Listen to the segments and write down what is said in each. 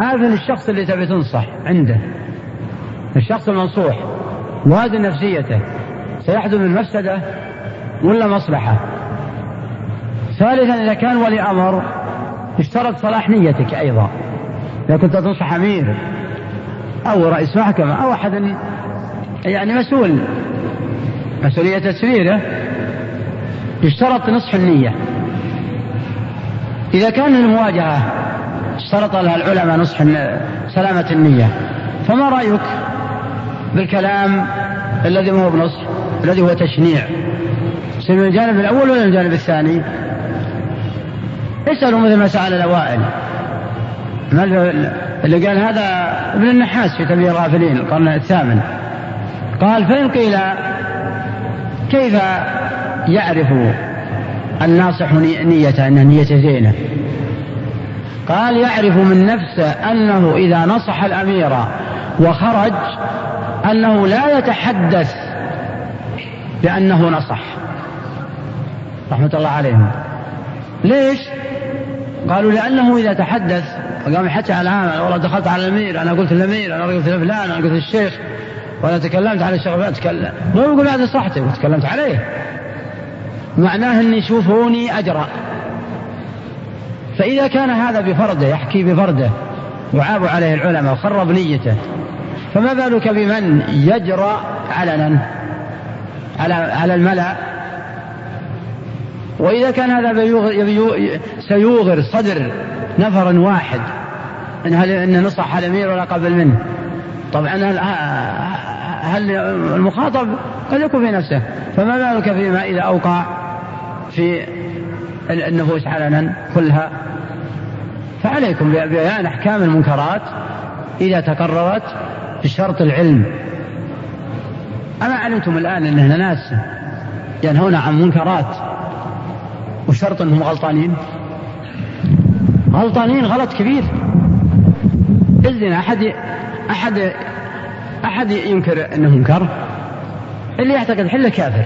هذا الشخص اللي تبي تنصح عنده. الشخص المنصوح وازن نفسيته. سيحدث من مفسدة ولا مصلحة؟ ثالثا إذا كان ولي أمر اشترط صلاح نيتك أيضا. إذا كنت تنصح أمير أو رئيس محكمة أو أحد يعني مسؤول مسؤولية تسريره يشترط نصح النية. إذا كان المواجهة اشترط لها العلماء نصح سلامة النية. فما رأيك بالكلام الذي هو بنصح الذي هو تشنيع؟ من الجانب الأول ولا الجانب الثاني؟ اسألوا مثل ما سأل الأوائل. اللي قال هذا ابن النحاس في تنبيه الغافلين القرن الثامن. قال فإن قيل كيف يعرف الناصح نيته أن نيته زينة؟ قال يعرف من نفسه أنه إذا نصح الأمير وخرج أنه لا يتحدث بأنه نصح. رحمة الله عليهم. ليش؟ قالوا لأنه إذا تحدث وقام يحكي على هذا والله دخلت على الأمير أنا قلت الأمير أنا قلت لفلان أنا قلت الشيخ وأنا تكلمت على الشيخ فلان تكلم. مو يقول هذا صحتي؟ وتكلمت عليه. معناه أني يشوفوني أجرأ. فإذا كان هذا بفرده يحكي بفرده وعابوا عليه العلماء وخرب نيته. فما بالك بمن يجرأ علنا؟ على على الملأ. وإذا كان هذا سيوغر صدر نفر واحد. إن هل إن نصح الأمير ولا قبل منه. طبعا هل, هل المخاطب قد يكون في نفسه؟ فما بالك فيما إذا أوقع في النفوس علنا كلها؟ فعليكم ببيان أحكام المنكرات إذا تقررت بشرط العلم. أما علمتم الآن أن هنا ناس ينهون عن منكرات وشرط أنهم غلطانين؟ غلطانين غلط كبير. الزنا أحد أحد أحد ينكر أنه منكر؟ اللي يعتقد حله كافر.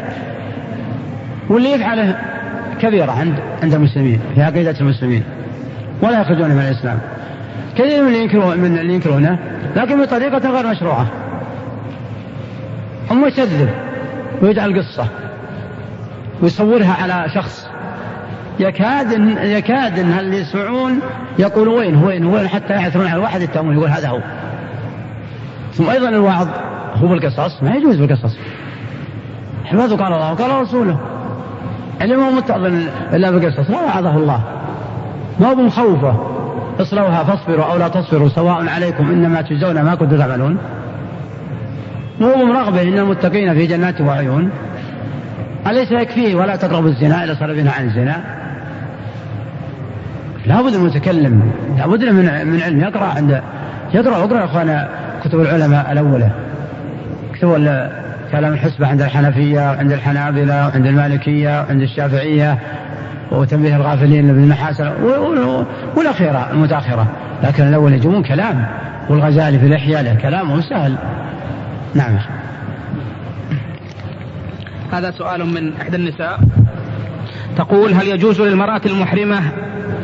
واللي يفعله كبيرة عند عند المسلمين في عقيدة المسلمين. ولا يخرجون من الإسلام. كثير من اللي من اللي ينكرونه لكن بطريقة غير مشروعة. هم يكذب ويجعل قصة ويصورها على شخص. يكاد يكاد إن اللي يسمعون يقول وين وين وين حتى يعثرون على الواحد يتهمون يقول هذا هو. ثم أيضا الوعظ هو بالقصص ما يجوز بالقصص. حفظه قال الله وقال رسوله. اللي ما متعظ إلا بالقصص لا وعظه الله. ما هو مخوفه اصلوها فاصبروا أو لا تصبروا سواء عليكم إنما تجزون ما كنتم تعملون. مو مرغبه إن المتقين في جنات وعيون. أليس يكفيه ولا تقربوا الزنا إذا صار بنا عن الزنا؟ لابد المتكلم لابد من من علم. يقرأ عند يقرأ اقرأ يا أخوانا كتب العلماء الأولى. كتب كلام الحسبة عند الحنفية وعند الحنابلة وعند المالكية وعند الشافعية. وتنبيه الغافلين لابن النحاس والأخيرة المتأخرة. لكن الأول يجيبون كلام والغزالي في الإحياء له كلامه سهل. نعم. هذا سؤال من إحدى النساء. تقول هل يجوز للمرأة المحرمة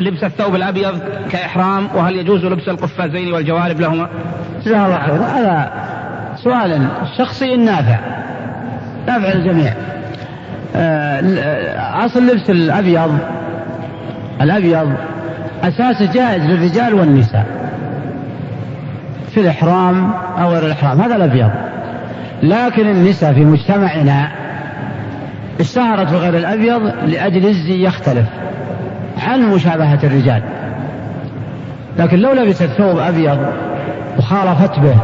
لبس الثوب الأبيض كإحرام؟ وهل يجوز لبس القفازين والجوارب لهما؟ جزاه الله هذا سؤال شخصي نافع. نافع للجميع. أصل لبس الأبيض. الأبيض أساسه جائز للرجال والنساء. في الإحرام أو غير الإحرام هذا الأبيض. لكن النساء في مجتمعنا اشتهرت بغير الأبيض لأجل الزي يختلف عن مشابهة الرجال. لكن لو لبست ثوب أبيض وخالفت به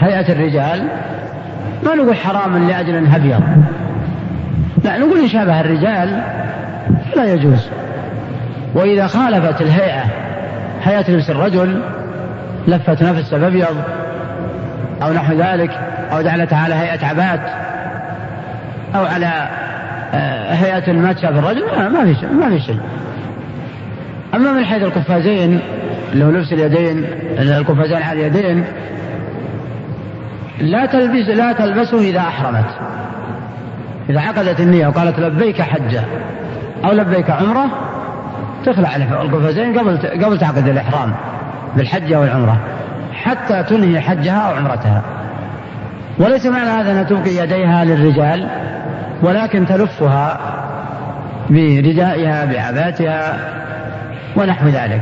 هيئة الرجال ما نقول حرام لأجل أنه أبيض. لا نقول إن شابه الرجال لا يجوز. وإذا خالفت الهيئة هيئة لبس الرجل لفت نفسه بأبيض أو نحو ذلك أو جعلتها على هيئة عبات أو على آه، هيئة ما تشابه الرجل ما في شيء ما في شيء. أما من حيث القفازين اللي هو لبس اليدين القفازين على اليدين لا تلبس لا تلبسه إذا أحرمت. إذا عقدت النية وقالت لبيك حجة أو لبيك عمرة تخلع القفازين قبل قبل تعقد الإحرام بالحج أو العمرة حتى تنهي حجها أو عمرتها. وليس معنى هذا أنها تبقي يديها للرجال ولكن تلفها بردائها بعباتها ونحو ذلك.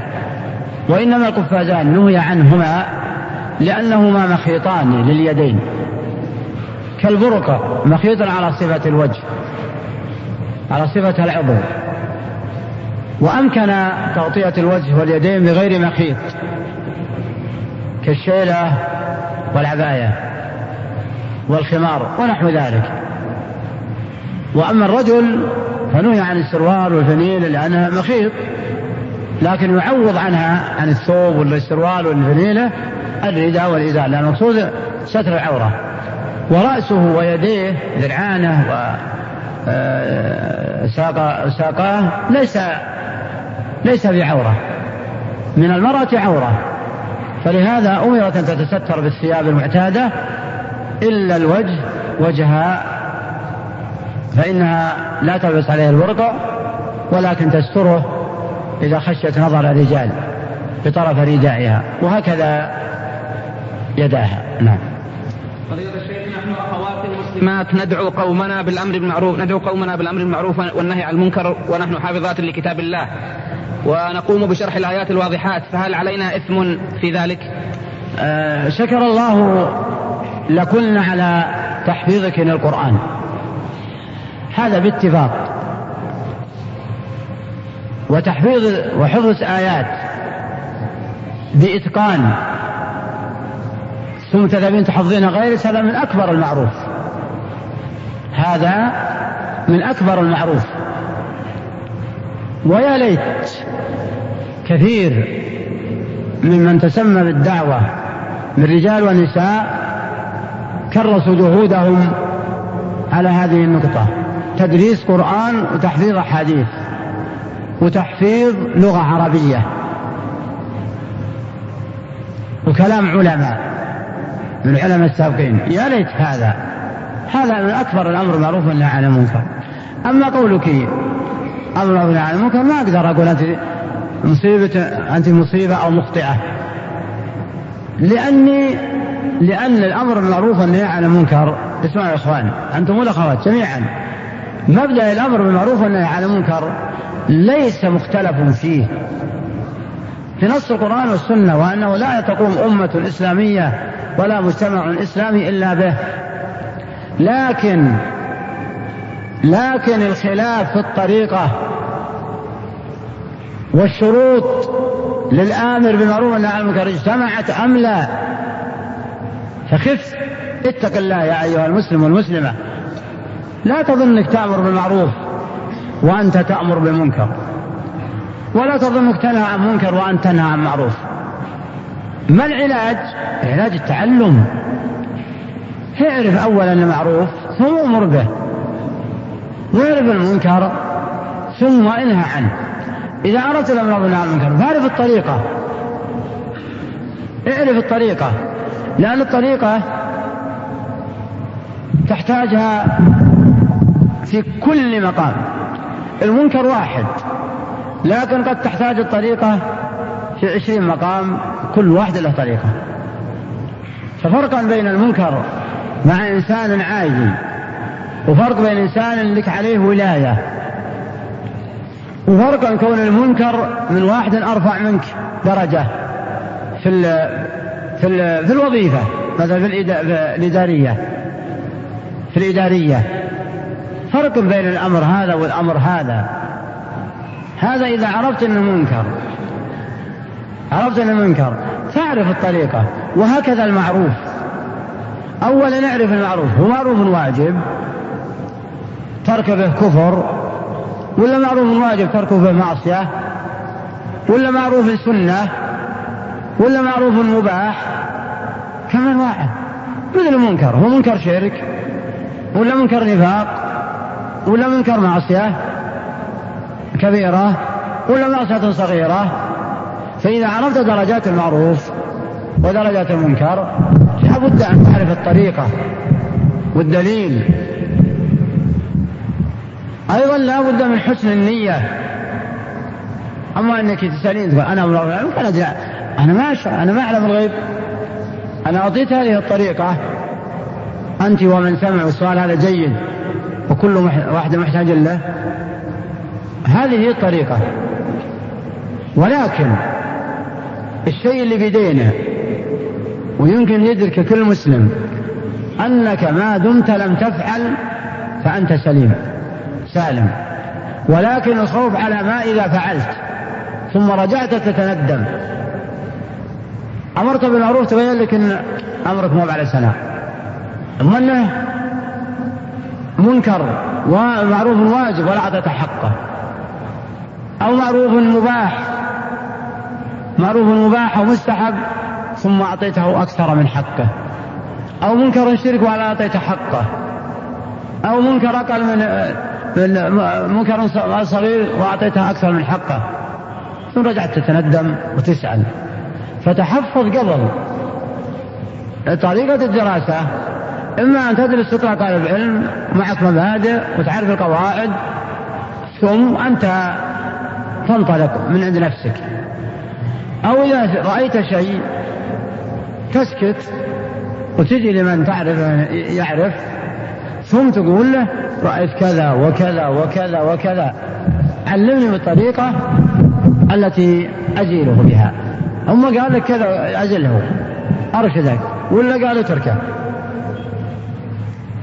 وإنما القفازان نهي عنهما لأنهما مخيطان لليدين. كالبرقة مخيط على صفة الوجه على صفة العضو. وأمكن تغطية الوجه واليدين بغير مخيط كالشيلة والعباية والخمار ونحو ذلك. وأما الرجل فنهي عن السروال والفنيل لأنها مخيط لكن يعوض عنها عن الثوب والسروال والفنيلة الرداء والإزار لأن المقصود ستر العورة. ورأسه ويديه ذرعانه و آه، ساقاه ليس ليس بعورة. من المرأة عورة. فلهذا أمرت أن تتستر بالثياب المعتادة إلا الوجه وجهها فإنها لا تلبس عليه الورقة ولكن تستره إذا خشيت نظر الرجال بطرف ردائها وهكذا يداها. نعم. نحن أخوات المسلمات ندعو قومنا بالأمر بالمعروف ندعو قومنا بالأمر بالمعروف والنهي عن المنكر ونحن حافظات لكتاب الله. ونقوم بشرح الآيات الواضحات فهل علينا إثم في ذلك؟ آه شكر الله لكن على تحفيظك للقرآن هذا باتفاق. وتحفيظ وحفظ آيات بإتقان ثم تذهبين تحفظين غير هذا من أكبر المعروف. هذا من أكبر المعروف. ويا ليت كثير ممن تسمى بالدعوة من رجال ونساء كرسوا جهودهم على هذه النقطة. تدريس قرآن وتحفيظ أحاديث وتحفيظ لغة عربية وكلام علماء. من العلماء السابقين. يا ليت هذا. هذا من أكبر الأمر المعروف والنهي عن المنكر. أما قولك أمر والنهي عن المنكر ما أقدر أقول أنت مصيبة أنت مصيبة أو مخطئة. لأني لأن الأمر بالمعروف والنهي عن المنكر اسمعوا يا إخوان أنتم والأخوات جميعا. مبدأ الأمر بالمعروف والنهي عن المنكر ليس مختلف فيه. في نص القرآن والسنة وأنه لا تقوم أمة إسلامية ولا مجتمع إسلامي إلا به. لكن لكن الخلاف في الطريقة والشروط للآمر بالمعروف والنهي عن المنكر اجتمعت أم لا؟ فخف اتق الله يا أيها المسلم والمسلمة. لا تظن انك تأمر بالمعروف وأنت تأمر بالمنكر ولا تظن انك تنهى عن منكر وأنت تنهى عن معروف. ما العلاج؟ العلاج التعلم. اعرف أولا المعروف ثم أمر به. واعرف المنكر ثم انهى عنه. إذا أردت الأمر بالنهي عن المنكر فاعرف الطريقة. اعرف الطريقة لأن الطريقة تحتاجها في كل مقام. المنكر واحد لكن قد تحتاج الطريقة في عشرين مقام. كل واحد له طريقة. ففرقا بين المنكر مع إنسان عاجل وفرق بين إنسان لك عليه ولاية. وفرق كون المنكر من واحد أرفع منك درجة في ال في ال في الوظيفة مثلا في الإدارية. في الإدارية. فرق بين الأمر هذا والأمر هذا. هذا إذا عرفت أنه منكر. عرفت أنه منكر. تعرف الطريقة وهكذا المعروف. أولا نعرف المعروف هو معروف واجب ترك به كفر ولا معروف واجب تركه به معصية ولا معروف سنة ولا معروف مباح كمان واحد. مثل المنكر هو منكر شرك ولا منكر نفاق ولا منكر معصية كبيرة ولا معصية صغيرة. فإذا عرفت درجات المعروف ودرجات المنكر لابد أن تعرف الطريقة والدليل. أيضا لا بد من حسن النية. أما أنك تسألين تقول أنا أنا أنا ما أنا ما أعلم الغيب. أنا أعطيت هذه الطريقة. أنت ومن سمع السؤال هذا جيد وكل واحد محتاج له. هذه هي الطريقة. ولكن الشيء اللي بيدينا ويمكن يدرك كل مسلم أنك ما دمت لم تفعل فأنت سليم سالم. ولكن الخوف على ما إذا فعلت ثم رجعت تتندم. أمرت بالمعروف تبين لك أن أمرك مو على سلام ظنه منكر ومعروف واجب ولا أعطيته حقه. أو معروف مباح. معروف مباح ومستحب ثم أعطيته أكثر من حقه. أو منكر شرك ولا أعطيته حقه. أو منكر أقل من من منكر صغير وأعطيته أكثر من حقه. ثم رجعت تتندم وتسأل. فتحفظ قبل طريقة الدراسة. إما أن تدرس تطلع طالب علم معك مبادئ وتعرف القواعد ثم أنت تنطلق من عند نفسك. أو إذا رأيت شيء تسكت وتجي لمن تعرف يعرف ثم تقول له رأيت كذا وكذا وكذا وكذا. علمني بالطريقة التي أزيله بها. هم قال لك كذا أزله. أرشدك ولا قال اتركه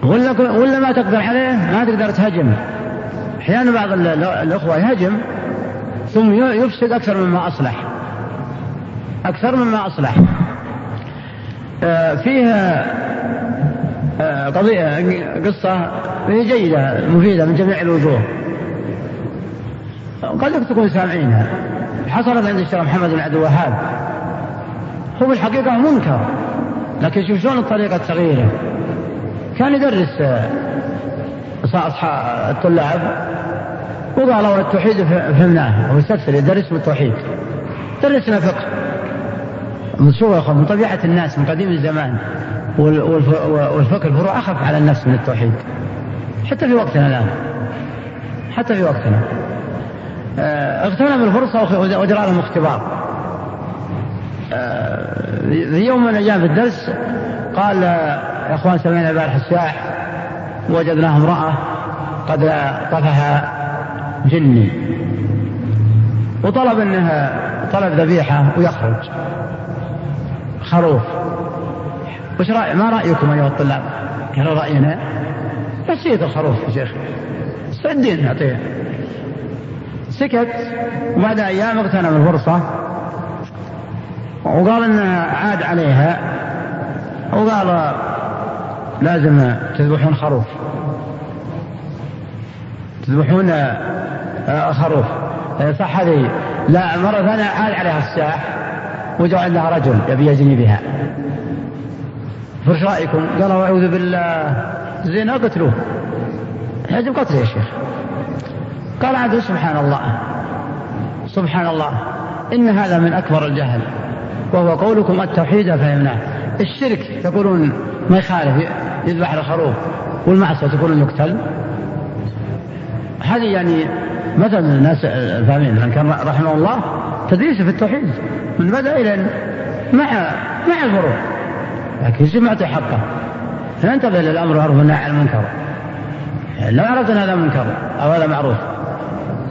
ولا ولا ما تقدر عليه ما تقدر تهجم. أحيانا بعض الأخوة يهجم ثم يفسد أكثر مما أصلح. أكثر مما أصلح. آه، فيها آه، قضية قصة جيدة مفيدة من جميع الوجوه. قد تكون سامعينها حصلت عند الشيخ محمد بن عبد الوهاب. هو بالحقيقة منكر. لكن شوف شلون الطريقة الصغيرة كان يدرس آه، أصحاب الطلاب وقالوا التوحيد فهمناه. هو يستفسر يدرس بالتوحيد. درسنا فقه. من شوف من طبيعة الناس من قديم الزمان. والفقه الفروع أخف على النفس من التوحيد. حتى في وقتنا الآن. حتى في وقتنا. آه، اغتنم الفرصة وجرى لهم اختبار. آه، في يوم من الأيام في الدرس قال يا أخوان سمعنا البارح الساح وجدناها امرأة قد طفها جني. وطلب إنها طلب ذبيحة ويخرج. خروف وش رأي ما رأيكم أيها الطلاب؟ قالوا رأينا بسيط الخروف يا شيخ. سدين نعطيه. سكت. وبعد أيام اغتنم الفرصة. وقال انه عاد عليها. وقال لازم تذبحون خروف تذبحون خروف آه، صح هذه. لا مرة ثانية عاد عليها الساح. وجاء عندها رجل يبي يزني بها. فايش رايكم؟ قالوا أعوذ بالله. زين اقتلوه يجب قتله يا شيخ. قال عاد سبحان الله سبحان الله إن هذا من أكبر الجهل. وهو قولكم التوحيد فهمناه الشرك تقولون ما يخالف يذبح الخروف. والمعصية تقولون يقتل. هذه يعني مثلا الناس الفاهمين كان رحمه الله. تدريسه في التوحيد. من بدأ إلى مع مع الفروع. لكن يعطي حقه فانتبه للأمر معروف والنهي عن المنكر. لو عرفت أن هذا منكر أو هذا معروف.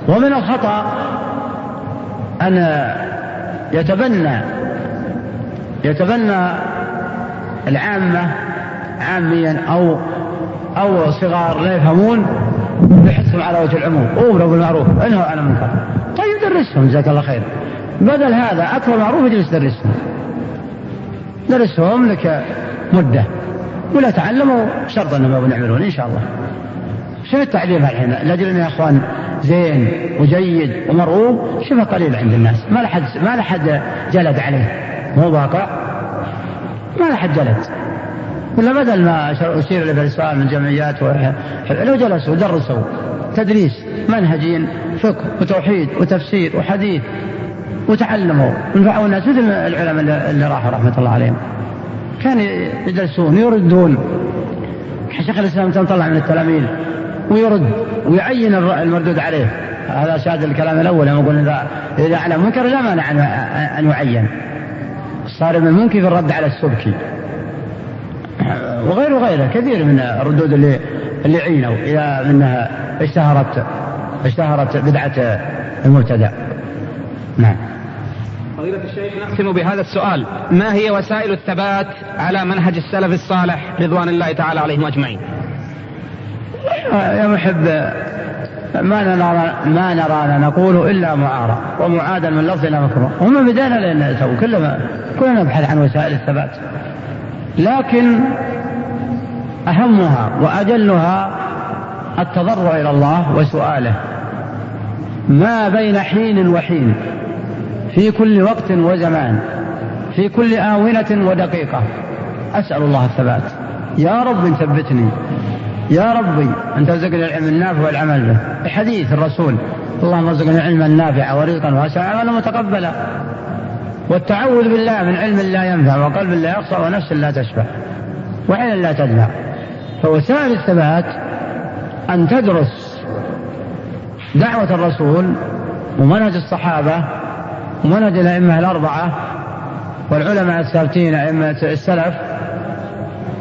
ومن الخطأ أن يتبنى يتبنى العامة عاميا أو أو صغار لا يفهمون بحثهم على وجه العموم. أمروا بالمعروف. انهوا عن المنكر. طيب درسهم جزاك الله خير. بدل هذا أكثر معروف اجلس درسهم درسهم لك مدة. ولا تعلموا شرط أنهم يعملون إن شاء الله. شوف التعليم الحين لاجل يا إخوان؟ زين وجيد ومرغوب. شبه قليل عند الناس. ما لحد ما لحد جلد عليه. مو واقع. ما لحد جلد. ولا بدل ما أشير بالإسلام من جمعيات لو جلسوا ودرسوا تدريس منهجين فقه وتوحيد وتفسير وحديث. وتعلموا. ونفعوا الناس مثل العلماء اللي راحوا رحمة الله عليهم. كانوا يدرسون يردون. شيخ الإسلام كان طلع من التلاميذ ويرد ويعين المردود عليه. هذا شاهد الكلام الأول لما يقول إذا إذا علم منكر لا مانع أن يعين. الصارم المنكي في الرد على السبكي. وغيره غيره كثير من الردود اللي اللي عينوا إذا منها اشتهرت اشتهرت بدعة المبتدع نعم. فضيلة الشيخ نختم بهذا السؤال. ما هي وسائل الثبات على منهج السلف الصالح رضوان الله تعالى عليهم أجمعين؟ يا محب ما نرى ما نرانا نقول إلا معارى ومعادا من لفظنا مكروه هم بدانا لأن تو كلنا كلنا نبحث عن وسائل الثبات. لكن أهمها وأجلها التضرع إلى الله وسؤاله. ما بين حين وحين؟ في كل وقت وزمان في كل آونة ودقيقة. أسأل الله الثبات. يا رب ثبتني. يا ربي أن ترزقني العلم النافع والعمل به. بحديث الرسول اللهم ارزقني علما نافعا ورزقا واسعا وعملا متقبلا. والتعوذ بالله من علم لا ينفع وقلب لا يخصى ونفس لا تشبع وعين لا تدمع. فوسائل الثبات أن تدرس دعوة الرسول ومنهج الصحابة ومنهج الأئمة الأربعة والعلماء الثابتين أئمة السلف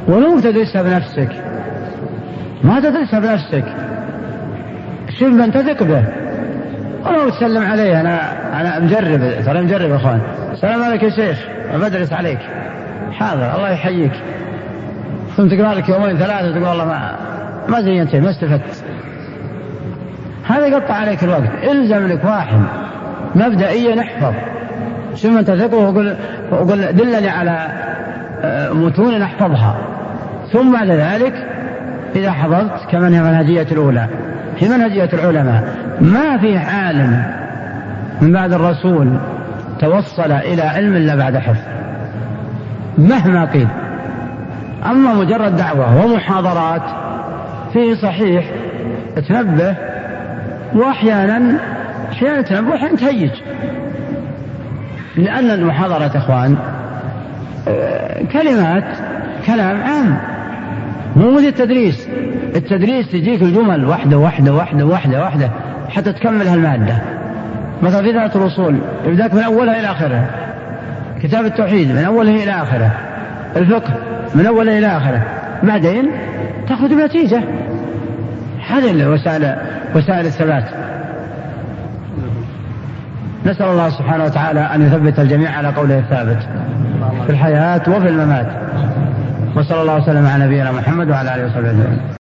ولو تدرسها بنفسك ما تدرسها بنفسك شوف من تثق به. ولو تسلم عليه أنا أنا مجرب ترى مجرب يا إخوان. السلام عليك يا شيخ بدرس عليك. حاضر الله يحييك. ثم تقرأ لك يومين ثلاثة وتقول والله ما ما زينت ما استفدت. هذا يقطع عليك الوقت إلزم لك واحد. مبدئيا احفظ. من تثقه وقل وقل دلني على آه، متون احفظها. ثم بعد ذلك إذا حضرت كمن هي منهجية الأولى. في منهجية العلماء. ما في عالم من بعد الرسول توصل إلى علم إلا بعد حفظ. مهما قيل. أما مجرد دعوة ومحاضرات فيه صحيح تنبه وأحيانا أحيانا تنبه وأحيانا تهيج لأن المحاضرة إخوان آه، كلمات كلام عام. مو مثل التدريس. التدريس تجيك الجمل واحدة واحدة واحدة واحدة واحدة حتى تكمل هالمادة. مثلا في ذات الأصول يبدأك من أولها إلى آخرها. كتاب التوحيد من أوله إلى آخره الفقه من أوله إلى آخره بعدين تأخذ بنتيجة هذه وسائل وسائل الثبات. نسأل الله سبحانه وتعالى أن يثبت الجميع على قوله الثابت في الحياة وفي الممات. وصلى الله وسلم على نبينا محمد وعلى آله وصحبه أجمعين.